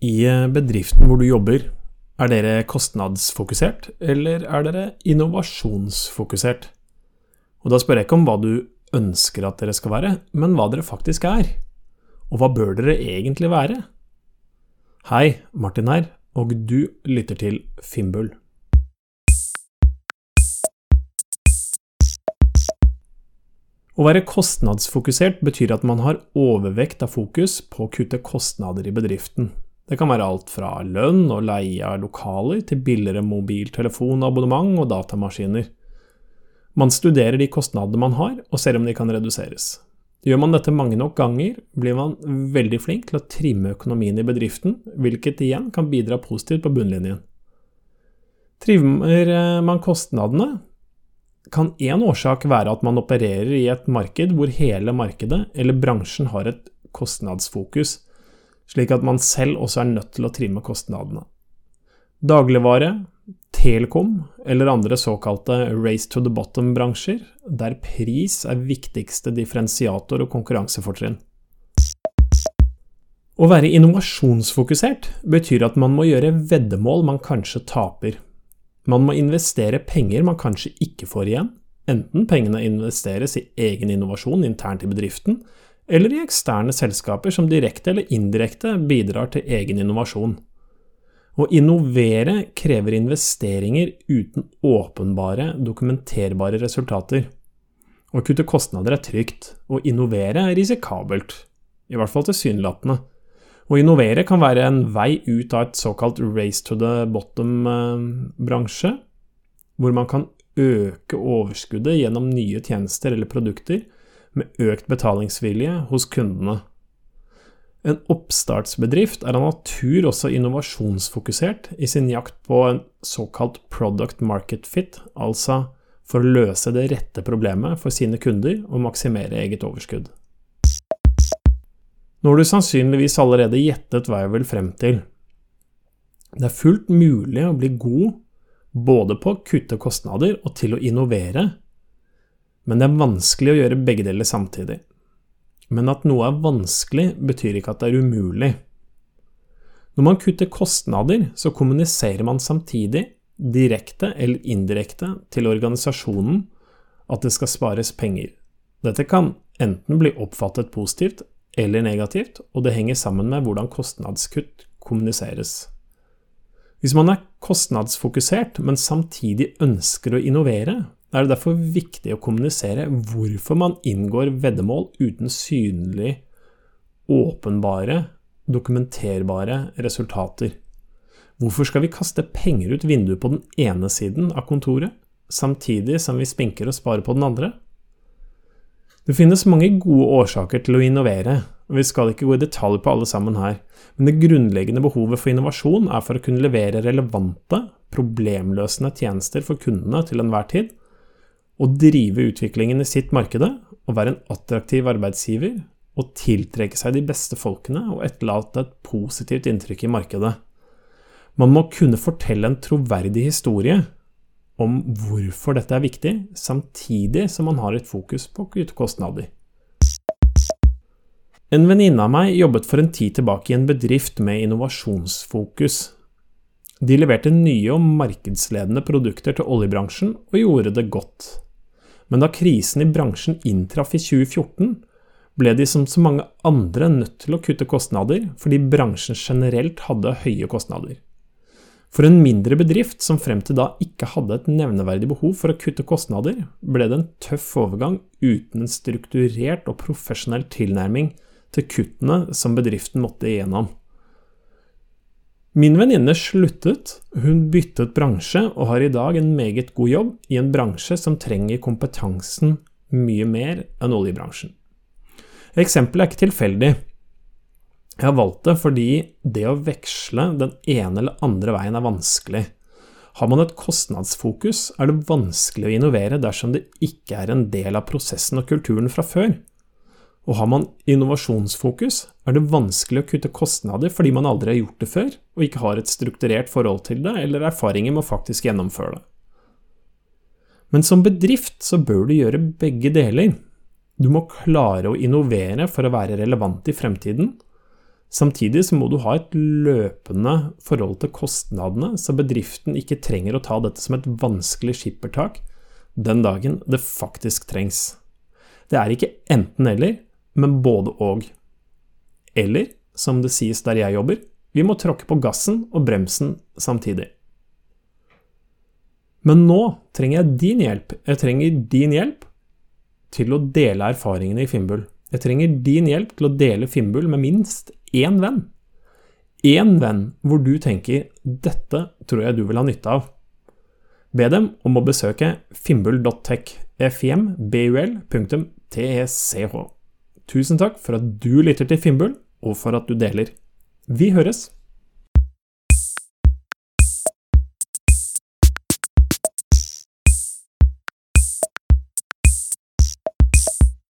I eh, bedriften hvor du jobber, er dere kostnadsfokusert, eller er dere innovasjonsfokusert? Og da spør jeg ikke om hva du ønsker at dere skal være, men hva dere faktisk er. Og hva bør dere egentlig være? Hei, Martin her, og du lytter til Fimbul. Å være kostnadsfokusert betyr at man har overvekt av fokus på å kutte kostnader i bedriften. Det kan være alt fra lønn og leie av lokaler til billigere mobiltelefonabonnement og datamaskiner. Man studerer de kostnadene man har, og ser om de kan reduseres. Gjør man dette mange nok ganger, blir man veldig flink til å trimme økonomien i bedriften, hvilket igjen kan bidra positivt på bunnlinjen. Trimmer man kostnadene, kan én årsak være at man opererer i et marked hvor hele markedet eller bransjen har et kostnadsfokus, slik at man selv også er nødt til å trimme kostnadene. Dagligvare, telekom eller andre såkalte race to the bottom-bransjer, der pris er viktigste differensiator og konkurransefortrinn. Å være innovasjonsfokusert betyr at man må gjøre veddemål man kanskje taper. Man må investere penger man kanskje ikke får igjen, enten pengene investeres i egen innovasjon internt i bedriften, eller i eksterne selskaper som direkte eller indirekte bidrar til egen innovasjon. Å innovere krever investeringer uten åpenbare, dokumenterbare resultater. Å kutte kostnader er trygt, å innovere er risikabelt, i hvert fall tilsynelatende. Å innovere kan være en vei ut av et såkalt race to the bottom-bransje, hvor man kan øke overskuddet gjennom nye tjenester eller produkter, med økt betalingsvilje hos kundene. En oppstartsbedrift er av natur også innovasjonsfokusert i sin jakt på en såkalt product market fit, altså for å løse det rette problemet for sine kunder og maksimere eget overskudd. Nå har du sannsynligvis allerede gjettet hva jeg vil frem til. Det er fullt mulig å bli god både på å kutte kostnader og til å innovere, men det er vanskelig å gjøre begge deler samtidig. Men at noe er vanskelig, betyr ikke at det er umulig. Når man kutter kostnader, så kommuniserer man samtidig, direkte eller indirekte, til organisasjonen at det skal spares penger. Dette kan enten bli oppfattet positivt eller negativt, og det henger sammen med hvordan kostnadskutt kommuniseres. Hvis man er kostnadsfokusert, men samtidig ønsker å innovere, er det derfor viktig å kommunisere hvorfor man inngår veddemål uten synlig, åpenbare, dokumenterbare resultater. Hvorfor skal vi kaste penger ut vinduet på den ene siden av kontoret, samtidig som vi spinker og sparer på den andre? Det finnes mange gode årsaker til å innovere, og vi skal ikke gå i detalj på alle sammen her, men det grunnleggende behovet for innovasjon er for å kunne levere relevante, problemløsende tjenester for kundene til enhver tid, å drive utviklingen i sitt markedet å være en attraktiv arbeidsgiver og tiltrekke seg de beste folkene og etterlate et positivt inntrykk i markedet. Man må kunne fortelle en troverdig historie om hvorfor dette er viktig, samtidig som man har et fokus på å kostnader. En venninne av meg jobbet for en tid tilbake i en bedrift med innovasjonsfokus. De leverte nye og markedsledende produkter til oljebransjen og gjorde det godt. Men da krisen i bransjen inntraff i 2014, ble de som så mange andre nødt til å kutte kostnader, fordi bransjen generelt hadde høye kostnader. For en mindre bedrift som frem til da ikke hadde et nevneverdig behov for å kutte kostnader, ble det en tøff overgang uten en strukturert og profesjonell tilnærming til kuttene som bedriften måtte igjennom. Min venninne sluttet, hun byttet bransje og har i dag en meget god jobb i en bransje som trenger kompetansen mye mer enn oljebransjen. Eksempelet er ikke tilfeldig. Jeg har valgt det fordi det å veksle den ene eller andre veien er vanskelig. Har man et kostnadsfokus, er det vanskelig å innovere dersom det ikke er en del av prosessen og kulturen fra før. Og har man innovasjonsfokus, er det vanskelig å kutte kostnader fordi man aldri har gjort det før, og ikke har et strukturert forhold til det eller erfaringer med å faktisk gjennomføre det. Men som bedrift så bør du gjøre begge deler. Du må klare å innovere for å være relevant i fremtiden, Samtidig så må du ha et løpende forhold til kostnadene, så bedriften ikke trenger å ta dette som et vanskelig skippertak den dagen det faktisk trengs. Det er ikke enten-eller, men både og. Eller, som det sies der jeg jobber, vi må tråkke på gassen og bremsen samtidig. Men nå trenger jeg din hjelp. Jeg trenger din hjelp til å dele erfaringene i Finnbull. Jeg trenger din hjelp til å dele Finnbull med minst én venn. Én venn hvor du tenker 'dette tror jeg du vil ha nytte av'. Be dem om å besøke finnbull.tech. fmbul.tech. Tusen takk for at du lytter til Finnbull, og for at du deler. Vi høres!